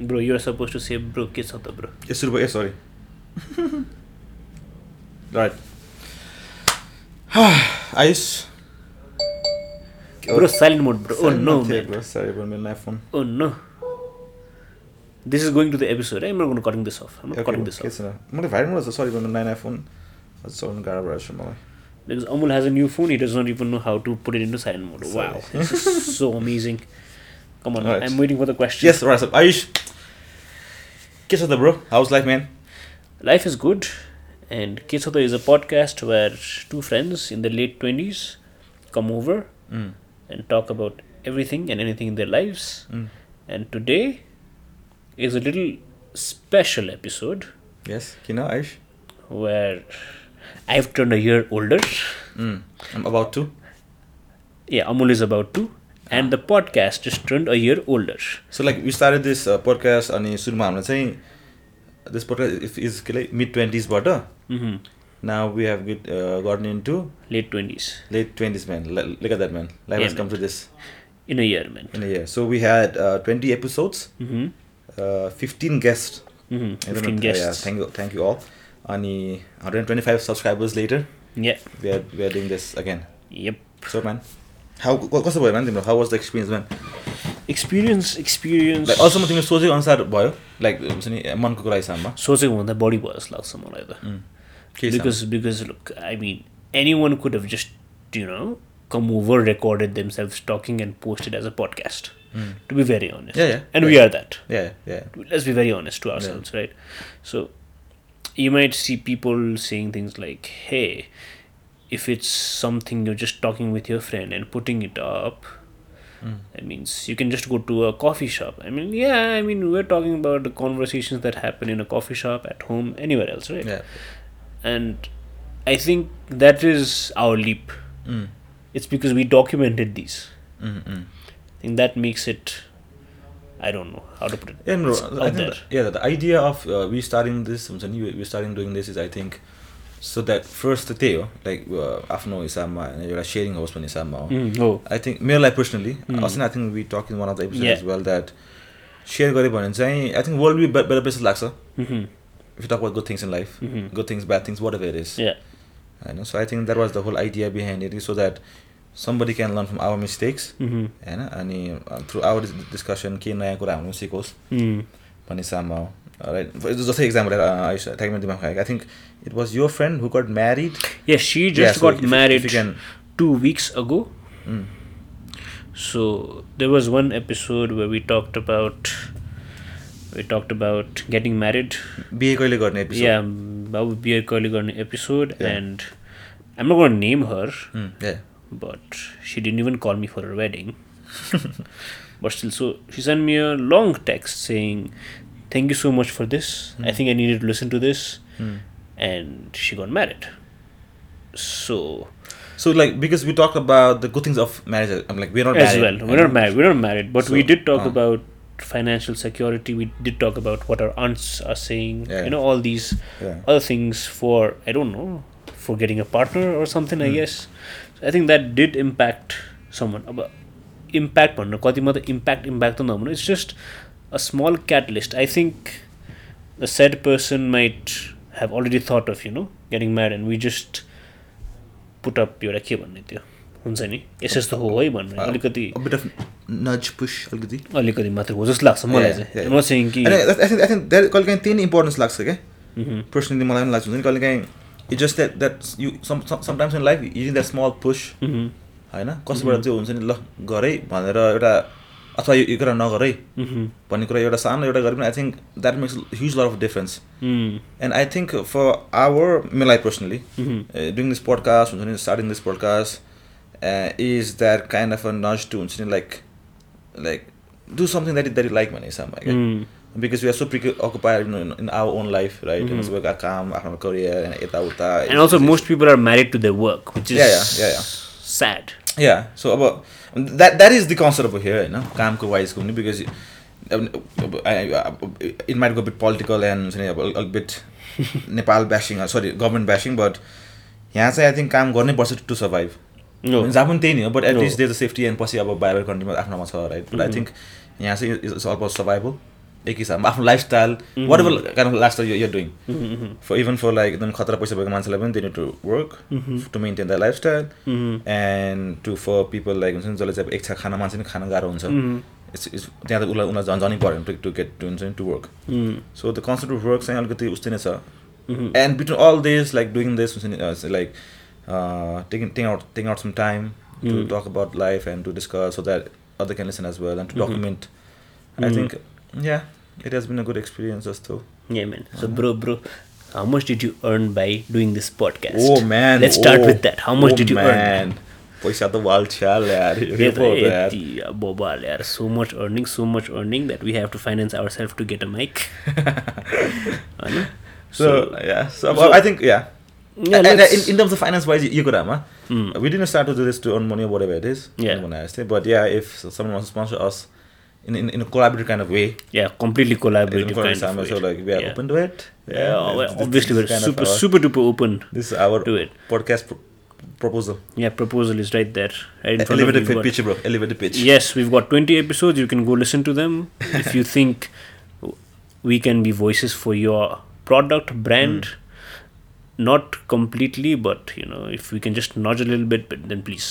Bro, you're supposed to say bro के छ त bro. ए सुरु भयो ए सरी right Ayush Bro, silent mode bro. Oh no man. सरी मेरो नयाँ phone Oh no. This is going to the episode. I'm not going to cutting this off. I'm not cutting this के off. छैन मलाई भाइरल रहेछ सरी मेरो नयाँ नयाँ फोन अझ चलाउनु गाह्रो भएर छ मलाई Because Amul has a new phone, he does not even know how to put it into silent mode. Wow, this is so amazing. Come on, Alright. I'm waiting for the question. Yes right Ayush के छ त bro house life म्यान Life is good, and Kesota is a podcast where two friends in their late 20s come over Mm. and talk about everything and anything in their lives. And today is a little special episode yes किन Ayush where I've turned a year older. आम about to Yeah, Amul is about to, And the podcast just turned a year older. So like you started this podcast अनि सुरुमा हाम्रो चाहिँ this podcast if is के अरे mid ट्वेन्टिजबाट hmm now we have get gotten in to Late 20s. late 20s man L- look at that man life Yeah, has come man. to this In a year, man. in a year so we had uh, 20 episodes Mm-hmm. uh, 15 guests Mm-hmm. I don't 15 know, guests. yeah, thank you thank you all and 125 subscribers later Yeah. we are we are doing this again Yep. so man how क- कस्तो भयो man तिम्रो how was the experience man Experience, experience. like अहिलेसम्म तिम्रो सोचेको अनुसार भयो like हुन्छ नि मनको कुरा हिसाबमा सोचेको भन्दा बढी भयो जस्तो लाग्छ मलाई त के हिसाबमा? because because look i mean anyone could have just you know come over recorded themselves talking and posted as a podcast to be very honest Hmm. Yeah, yeah, and yeah. we are that yeah yeah let's be very honest to ourselves right so you might see if it's something you're just talking with your friend and putting it up mm. that means you can just go to a coffee shop i mean yeah i mean we're talking about the conversations that happen in a coffee shop at home anywhere else right yeah and i think that is our leap mm. it's because we documented these Mm-mm. i think that makes it I don't know how to put it. Yeah, no, I think the, yeah, the idea of uh, we starting this, we're starting doing this is I think so that first त्यही हो like आफ्नो हिसाबमा होइन एउटा sharing होस् भन्ने हिसाबमा हो आई थिङ्क मेरो लागि पर्सनली अस्ति I think we talk in one of the episode. As well that share गऱ्यो भने चाहिँ I think world be better place लाग्छ if talk good things in life. Good things bad things whatever is yeah, होइन so I think that was the whole idea behind it so that somebody can learn from our mistakes होइन अनि through our discussion के नयाँ कुरा हाम्रो सिकोस्. भन्ने हिसाबमा हो राइट जस्तै इक्जाम्पल आयुष ठ्याक्कै मेरो दिमाग खाएको आई think it was yo friend who gut married Yeah, she just Yeah, so got if you- married if you can- two weeks ago. Mm. So there was one episode where we talked about we talked about getting married. बिहे कहिले गर्ने episode? Yeah, Babu Beer Curly got an episode, Yeah. and I'm not going to name her. Mm, yeah. but she didn't even call me for her wedding. but still, so she sent me a long text saying, "Thank you so much for this. I think I needed to listen to this." Mm. And she got married. So So like because we talked about the good things of marriage, I'm like we're not as married. well, we're not married. We're not married, but we So, did talk uh. about financial security. We did talk about what our aunts are saying. Yeah. You know, all these Yeah. other things for I don't know for getting a partner or something. Hmm. I guess. I think that did impact someone. अब impact भन्नु कति मात्रै impact impact त नभन्नु it's just a small catalyst. I think the said person might have already thought of you know getting married and we just put up एउटा के भन्ने त्यो हुन्छ नि यस यस्तो हो है भन्ने अलिकति a bit of nudge push अलिकति अलिकति मात्र हो जस्तो लाग्छ मलाई चाहिँ. म कि कहिले काहीँ त्यही नै इम्पोर्टेन्स लाग्छ क्या. पर्सनली मलाई पनि लाग्छ हुन्छ नि कहिले काहीँ it just that that you sometimes in life you that small push. होइन कसैबाट चाहिँ हुन्छ नि ल गरै भनेर एउटा अथवा यो कुरा नगर है Mhm. भन्ने कुरा एउटा सानो एउटा गरे पनि I think that makes huge lot of difference Mm. And I think for our मेरो life personally Mhm. Doing this podcast हुन्छ नि starting this podcast is that kind of a nudge to हुन्छ नि like like do something that that you like भन्ने हिसाबमा Mm. Because we are so preoccupied in our own life right होइन काम आफ्नो career यताउता And also, most people are married to their work, sad. Yeah so अब that that is the concept अब here होइन कामको वाइजको पनि because it might go bit political and हुन्छ नि अब अलिक bit Nepal bashing sorry government bashing but यहाँ चाहिँ आई थिङ्क काम गर्नै पर्छ टु सर्भाइभ No. जहाँ पनि त्यही नै हो but at least. There the safety and पछि अब बाहिर कन्ट्रीमा आफ्नोमा छ राइट बट आई थिङ्क यहाँ चाहिँ इट्स अल अबाउट सर्भाइभल एक हिसाबमा आफ्नो lifestyle whatever kind of lifestyle you're doing. For even for like एकदम खतरा पैसा भएको मान्छेलाई पनि they need to work. To maintain the lifestyle and to for people like हुन्छ नि जसले चाहिँ एक छा खाना मान्छे नि खान गाह्रो हुन्छ त्यहाँ त उसलाई उनीलाई झन् झनै पऱ्यो टु टु गेट टु हुन्छ नि to work. So the concept of work चाहिँ अलिकति उस्तै नै छ. And between all this like doing this हुन्छ नि like taking take out take out some time to. Talk about life and to discuss so that other can listen as well and to. Document I think yeah it has been a good experience जस्तो Yeah, man. So, bro, bro, how much did you earn by doing this podcast? Oh man. Let's start oh, with that. How much oh, did you man. earn? पैसा त वाल छ्याल यार Yeah, report the- यार the- bobal, yaar. So much earning, so much earning that we have to finance ourselves to get a mic. होइन? So yeah, so, so- I think yeah. Yeah, and, and let's- in, in terms of finance wise, यो कुरामा Mm. we didn't start to do this to earn money or whatever it is. Yeah. भने जस्तै but yeah, if someone wants to sponsor us in in, in a collaborative kind of way, Yeah, completely collaborative for kind example, so like we are yeah. open to it. Yeah, well, this- this obviously we're super, our- super duper open This is our to it. podcast pro- proposal. Yeah, proposal is right there. Right in front of Elevated you. Pitch, bro. Elevated pitch. Yes, we've got 20 episodes. You can go listen to them. if you think we can be voices for your product, brand, hmm. not completely, but you know, if we can just nudge a little bit, but then please,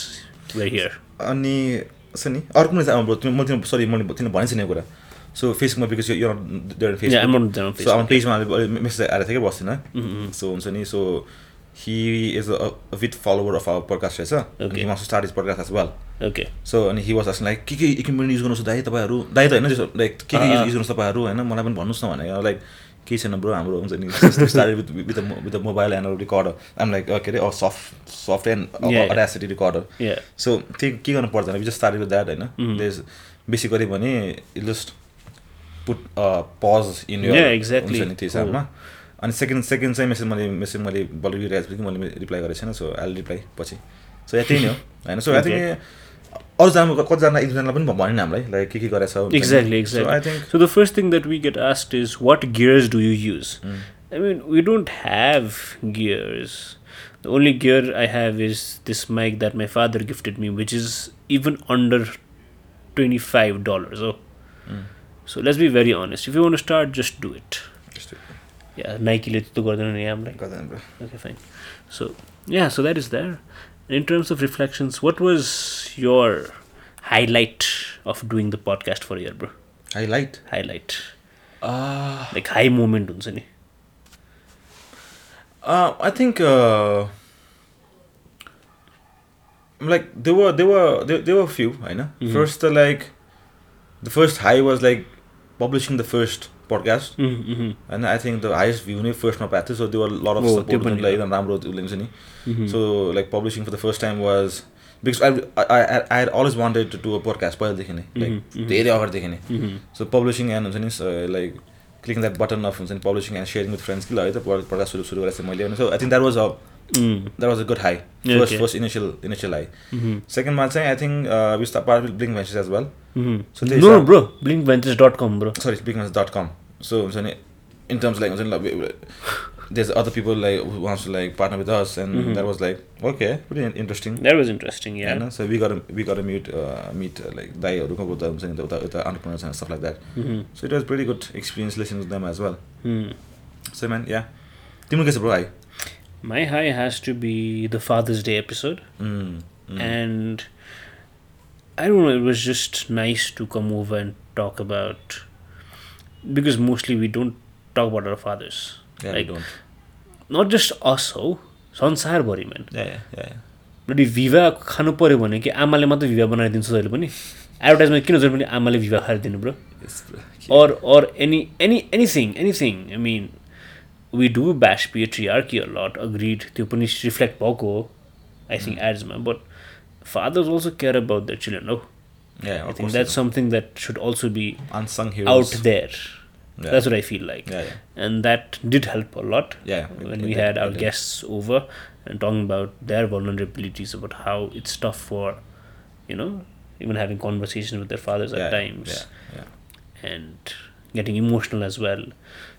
we're here. अनि छ नि अर्को पनि छ अब तिमी सरी मैले तिमीलाई भनेको छैन कुरा सो फेसबुकमा बिकज यो फेसबुक सो अब. पेजमा मेसेज आएर थियो कि बस्दिनँ सो हुन्छ नि so he is a with follower of our podcast रहेछ Okay. He wants start is podcast as well Okay. So अनि हि वाज लाइक के के इक्विपमेन्ट युज गर्नुहोस् दाइ तपाईँहरू दाइ त होइन लाइक के के। युज गर्नुहोस् तपाईँहरू होइन मलाई पनि भन्नुहोस् न भनेको लाइक केही छैन ब्रो हाम्रो हुन्छ नि with with with mobile and recorder I'm like के अरे soft soft and. Audacity recorder. So त्यो के गर्नु पर्दैन just start with that Mm-hmm. होइन? बेसी गऱ्यो भने जस्ट पुट पज इन नि त्यो हिसाबमा। अनि सेकेन्ड सेकेन्ड चाहिँ मेसेज मैले मेसेज मैले बल रिरहेको छु कि मैले रिप्लाई गरेको छैन सो आई रिप्लाई पछि। सो त्यही नै हो होइन? सो आई थिङ्क अरूजना कतिजना एक दुईजनालाई पनि भने हामीलाई लाइक के के गरेछ हुन्छ नि। Exactly, So I exactly. think So the first thing that we get asked is, what gears do you use? Mm. I mean, we don't have gears. The only gear I have is this mic that my father gifted me, which is even under twenty-five dollars. Oh, Mm. so let's be very honest. If you want to start, just do it. त्यस्तो Yeah, Nike ले त्यस्तो गर्दैन नि I'm like, गर्दैन bro. okay, fine. So yeah, so that is there. In terms of reflections, what was your highlight of doing the podcast for a year, bro? Highlight. Highlight. Uh, like high moment हुन्छ नि uh, I think uh, like there were there were there, there were a few I know Mhm. first uh, podcast होइन I think the highest view नै फर्स्टमा पाएको थियो सो त्यो lot of support जुनलाई एकदम राम्रो उसले नि so like publishing for the first time was because I I I always wanted to a podcast पहिलादेखि नै लाइक धेरै अगाडिदेखि नै सो पब्लिसिङ एन्ड हुन्छ नि like clicking that button of हुन्छ नि publishing and sharing with friends कि ल है त पडकास्ट सुरु सुरु गरेको थिएँ मैले so I think that was a that was a good high first first initial initial high सेकेन्डमा चाहिँ आई थिङ्क विस्तार Blink Ventures as well so bro Blink Ventures dot com bro sorry Blink Ventures dot com So I'm saying in terms of like, I'm saying like there's other people like who wants to like partner with us, and mm-hmm. that was like okay, pretty interesting. That was interesting, yeah. Uh, so we got to we got to meet uh, meet uh, like Dai or I'm saying with the entrepreneurs and stuff like that. Mm-hmm. So it was pretty good experience listening to them as well. Mm. So man, yeah. Timur gets a bro high. My high has to be the Father's Day episode, mm. Mm. and I don't know. It was just nice to come over and talk about because mostly we don't talk about our fathers Yeah, not just us just us हो संसारभरि main अनि भिभा खानु पऱ्यो भने कि आमाले मात्रै भिभा बनाइदिन्छ जहिले पनि। एडभर्टाइजमेन्ट किन जहिले पनि आमाले भिभा खाएर दिनु bro or or any any anything anything I mean we do Beas पिएट्रिआर कि लट अग्रिड त्यो पनि रिफ्लेक्ट भएको हो I think एड्समा but fathers also care about the children how Yeah, i think that's something that should also be unsung heroes. out there Yeah. that's what i feel like Yeah, yeah, and that did help a lot yeah. it- when it we had our guests over and talking about their vulnerabilities about how it's tough for you know even having conversations with their fathers at times Yeah, yeah. and getting emotional as well.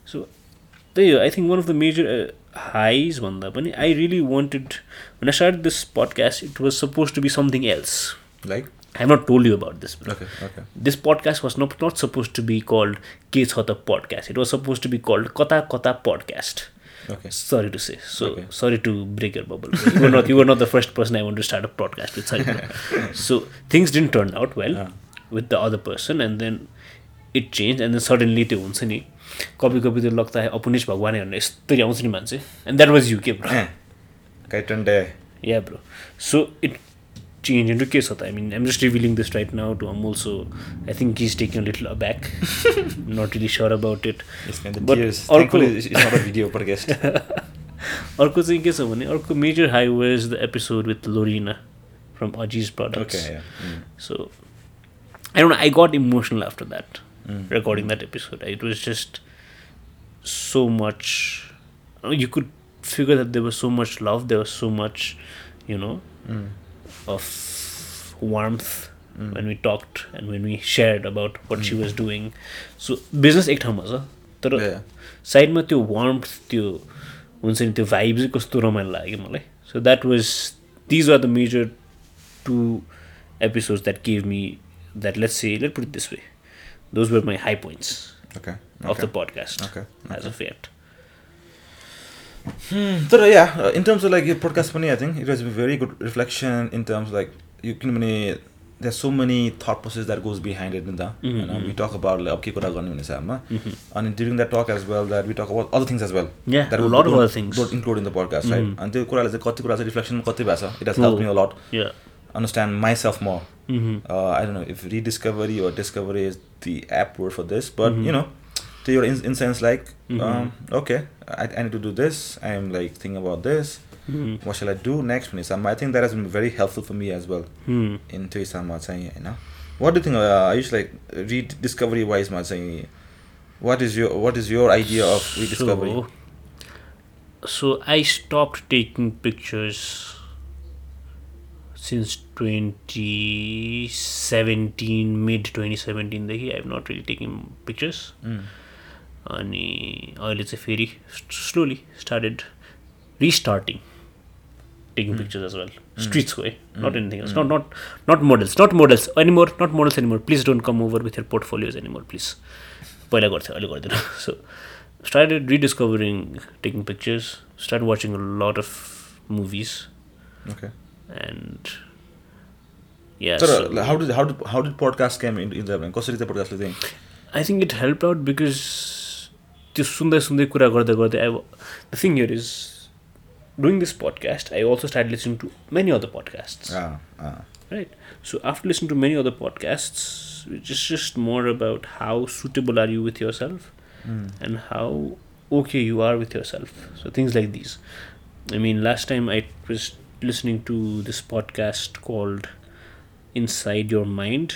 So, there, I think one of the major uh, highs, one that I really wanted when I started this podcast. It was supposed to be something else. Like I have not told you about this. Bro. Okay, okay. This podcast was not not supposed to be called Ke Chha podcast. It was supposed to be called Kata Kata podcast. Okay. Sorry to say. So Okay. sorry to break your bubble. You were not you were not the first person I want to start a podcast with. Sorry. so things didn't turn out well Ah. with the other person, and then it changed, and then suddenly त्यो हुन्छ नि कभी कभी त्यो लाग्दा है अपुनिश भगवान् भनेर यस्तरी आउँछ नि मान्छे एन्ड द्याट वाज यु के bro Eh. Kaitan day. Yeah, bro. So it changed into Kesata. I mean, I'm just revealing this right now to Amul, so I think he's taking a little aback. I'm not really sure about it. It's kind of But tears. अर्को Thankfully, it's it's not a video podcast. अर्को चाहिँ के छ भने अर्को major high was the episode with लोरिना from Aziz products okay, yeah. Mm. So I don't know. I got emotional after that Mm. recording that episode. It was just so much. You could figure that there was so much love. There was so much, you know, Mm. of warmth Mm. when we talked and when we shared about what she was doing. So business एक ठाउँमा छ तर Yeah. साइडमा त्यो warmth त्यो हुन्छ नि त्यो भाइब चाहिँ कस्तो रमाइलो लाग्यो कि मलाई so that was these are the major to episodes that gave me that let's say late put this way those were my high points Okay. Of okay. The podcast Okay. As a fate तर या in terms of like यो podcast पनि I think it was very good reflection in terms like यो किनभने there so many thought process that goes behind it नि त होइन we talk about like अब के कुरा गर्ने भन्ने हिसाबमा अनि during that talk as well that we talk about other things as well Yeah, a lot of other things. Include in the podcast right अनि त्यो कुराले चाहिँ कति कुरा चाहिँ रिफ्लेक्सन कति भएको छ it has help me a lot yeah understand myself more. Uh, I don't know if rediscovery or discovery is the app word for this, but you know, to your in, in sense like, um, okay, I, I need to do this. I am like thinking about this. Mm. What shall I do next? Sama, I think that has been very helpful for me as well. Mm. Into Isama, you know. What do you think? Uh, I used like rediscovery wise, saying, what is your what is your idea of rediscovery? So, so I stopped taking pictures since 2017 mid 2017 dekhi i have not really taken pictures mm. अनि अहिले चाहिँ फेरि slowly started restarting taking pictures as well स्ट्रिट्सको है not anything else nut not not models not models anymore nut models anymore please don't come over with your portfolios anymore please पहिला गर्थ्यो अहिले गर्दैन so started रिडिस्कभरिङ taking pictures start watching lot of movies Okay. End या तर how did how did how did podcast came in, in the कसरी चाहिँ पोडकास्टले चाहिँ I think it help out because त्यो सुन्दै सुन्दै कुरा गर्दै गर्दै I the thing here is doing this podcast I also start listening to many other podcast ah, ah. right? So after listening to many other podcasts, it's just, just more about how suitable are you with yourself and how okay you are with yourself. So things like these. I mean, last time I was listening to this podcast called Inside Your Mind.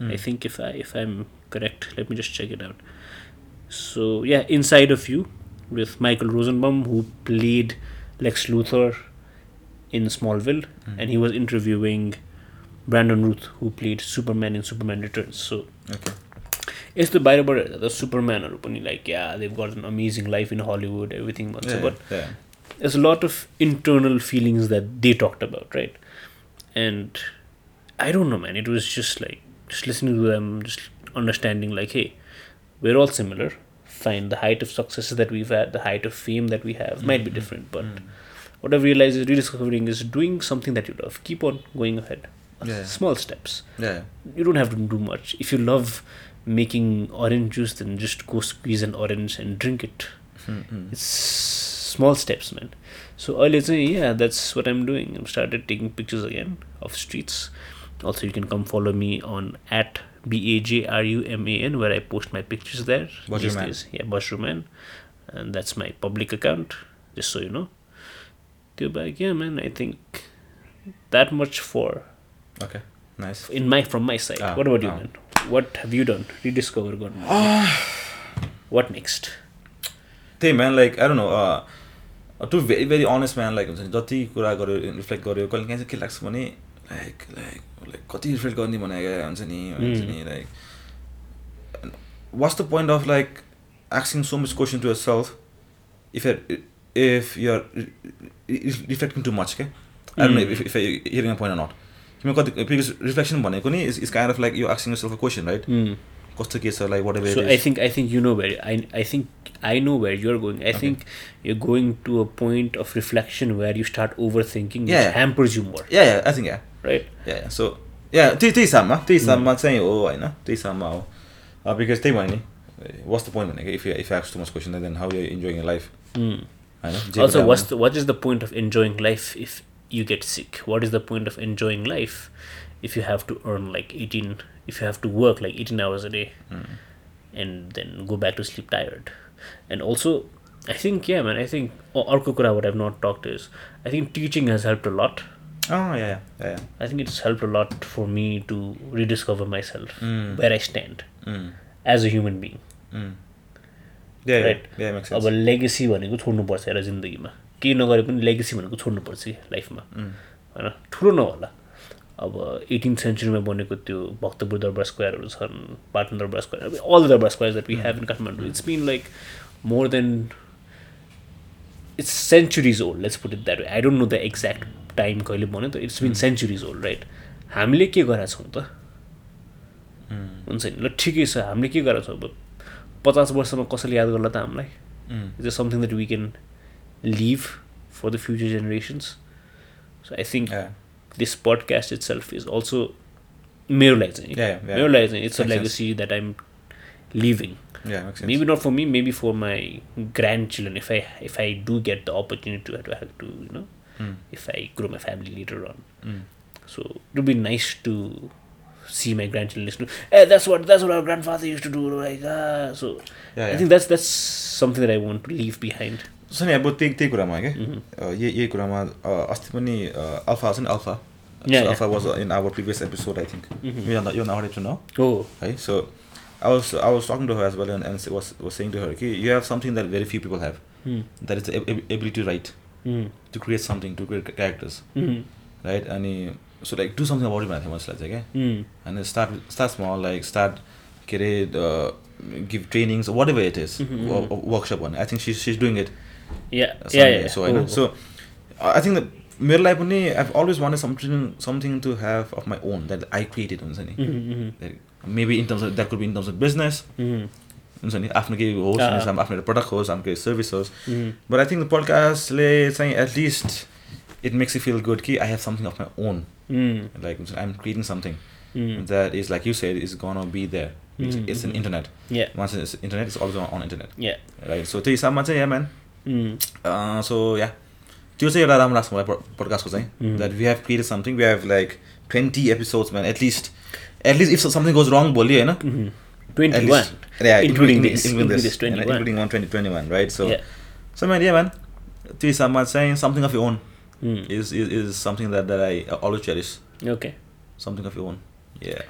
I think if I if I'm correct, let me just check it out. so yeah, Inside of You with Michael Rosenbaum who played Lex Luthor in Smallville mm-hmm. and he was interviewing Brandon Routh who played Superman in Superman Returns. So okay. it's the Bible the Superman or like, yeah, they've got an amazing life in Hollywood, everything but there's a lot of internal feelings that they talked about, right? And I don't know man, it was just like just listening to them, just understanding like, hey, we're all similar. Fine. The height of successes that we've had, the height of fame that we have, might be mm-hmm. different, but mm-hmm. what I've realized is rediscovering is doing something that you love. Keep on going ahead. Yeah. Small steps. Yeah. You don't have to do much. If you love making orange juice, then just go squeeze an orange and drink it. Mm-hmm. It's small steps, man. So earlier, yeah, that's what I'm doing. I've started taking pictures again of streets. Also, you can come follow me on at B A J R U M A N, where I post my pictures there. Bushroom these Man. days. Yeah, Bushroom Man. And that's my public account, just so you know. त्यो back, yeah, man. I think that much for Okay. Nice. in my from my side. Ah, what about you, ah. man? What have you done? Rediscover gone. what next? त्यही man like I don't know to very very honest man like हुन्छ नि जति कुरा गऱ्यो reflect गऱ्यो कहिले काहीँ चाहिँ के लाग्छ भने लाइक लाइक लाइक कति रिफ्लेक्ट गर्ने भनेको हुन्छ नि हुन्छ नि like what's the point of like asking so much question to your self if if you're reflecting too much के I don't if if hearing a point not तिमी कति बिकज रिफ्लेक्सन भनेको नि is is kind of like you आक्सिङ self a question right. कस्तो के छ like watt So ever I think I think you know where I I think I know where you're going. I think you're going to a point of reflection where you start overthinking, which Yeah. hampers you more, या I think या right? या सो या त्यही त्यही हिसाबमा त्यही हिसाबमा चाहिँ हो होइन त्यही हिसाबमा हो बिकज त्यही भयो नि वास द पोइन्ट भनेको इफ इफ एक्स too much question then how you enjoying life Mm. होइन जे Also, कुरा what's the, what is the point of enjoying life if you get sick? What is the point of enjoying life if you have to earn like 18, if you have to work like 18 hours a day and then go back to sleep tired? And also, I think, yeah, man, I think, अर्को कुरा what I've not talked is, I think teaching has helped a lot. अँ या या या I think it's helped a lot for me to rediscover myself, Mm. where I stand as a human being. Yeah Right. Yeah makes अब legacy भनेको छोड्नुपर्छ एउटा जिन्दगीमा केही नगरे पनि लेगेसी भनेको छोड्नुपर्छ कि लाइफमा होइन ठुलो नहोला अब एटिन सेन्चुरीमा बनेको त्यो भक्तपुर दरबार स्क्वायरहरू छन् Patan Durbar Square all Durbar Square that we have in Kathmandu it's been like more than it's centuries old let's put it that I don't know the exact time कहिले भन्यो त it's been centuries old right हामीले के गरेका छौँ त? हुन्छ नि ल ठिकै छ हामीले के गरेका छौँ? अब पचास वर्षमा कसैले याद गर्ला त हामीलाई? Is is something that we can leave for the future generations so I think this podcast itself is also moralizing. Yeah, yeah. It's makes a legacy sense. that I'm leaving. Yeah, makes sense. Maybe not for me. Maybe for my grandchildren. If I if I do get the opportunity to have to you know, mm. if I grow my family later on. Mm. So it would be nice to see my grandchildren listen to. Hey, that's what that's what our grandfather used to do. Like ah, so yeah, yeah. I think that's that's something that I want to leave behind. अब त्यही त्यही कुरामा क्या यही यही कुरामा अस्ति पनि अल्फा छ नि Alpha Alpha was in our previous episode I think है सो आज आवर्सङ्ज Wallace you have something that very few people have that is ability to write to create something to create characters right अनि so like to something order मान्छेलाई चाहिँ start small like start के अरे give trainings whatever it is workshop भन्ने I think सी सि is doing it yeah yeah someday, yeah, yeah. so I know. Oh, so i think that मेरो लागि पनि I've always wanted something something to have of my own that I created हुन्छ नि Mhm, mhm, That maybe in terms of that could be in terms of business mhm, हुन्छ नि आफ्नो केही होस् Ah. आफ्नो आफ्नो एउटा प्रडक्ट होस् आफ्नो केही सर्भिस होस् mhm. But I think the पडकास्टले चाहिँ at least it makes you feel good कि I have something of my own Mm. Like हुन्छ आइ M creating something Mm. that is like you said is gonna be there it's, Mm, it's an mm. internet yeah once it's internet it's also on internet yeah right so त्यही हिसाबमा चाहिँ या म्यान mm. सो या त्यो चाहिँ एउटा राम्रो लाग्छ मलाई पडकास्टको चाहिँ Mm. That we have created something we have like twenty episodes man at least at least if something goes wrong भोलि होइन Mhm. at 21 least- yeah, including including this including including this, this 21 including one twenty twenty one, right? So, Yeah. so man, yeah, man. त्यो हिसाबमा चाहिँ something of your own Mm. is is, is something that, that I always cherish. okay Something of your own. Yeah.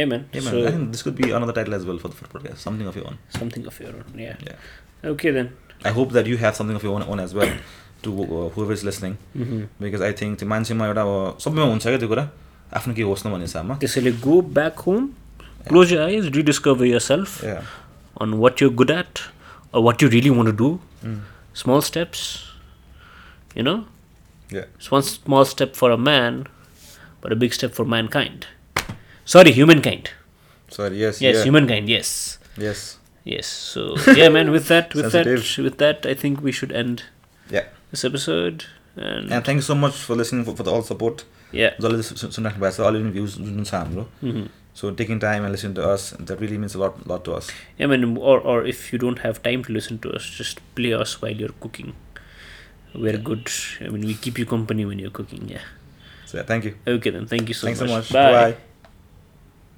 yeah man Yeah, man. so I think this could be another title as well for the for the podcast. Something of your own. something of your own yeah Yeah. okay then I hope that you have something of you own as well to whoever is listening because I think त्यो मान्छेमा एउटा सबैमा हुन्छ क्या त्यो कुरा आफ्नो के होस् न भन्ने हिसाबमा त्यसैले go back home close your eyes rediscover your self on what you good at or what you really want do small steps you know one small step for a man but a big step for mankind sorry humankind sorry yes yes humankind yes yes humankind yes Yes. yes so yeah man with that with that Sensitive. with that i think we should end Yeah. this episode and, And thank you so much for listening for, for the all support. yeah जसले सु- सुनिराख्नु भएको छ अलिअलि views जुन छ हाम्रो Mhm. So taking time and listen to us that really mince लट लट to us Yeah, man, or, or if you don't have time to listen to us, just play us while you're cooking. We're good. I mean, we keep you company when you're cooking. Yeah. So thank you Okay, then. Thank you so Thanks so much. much. Bye.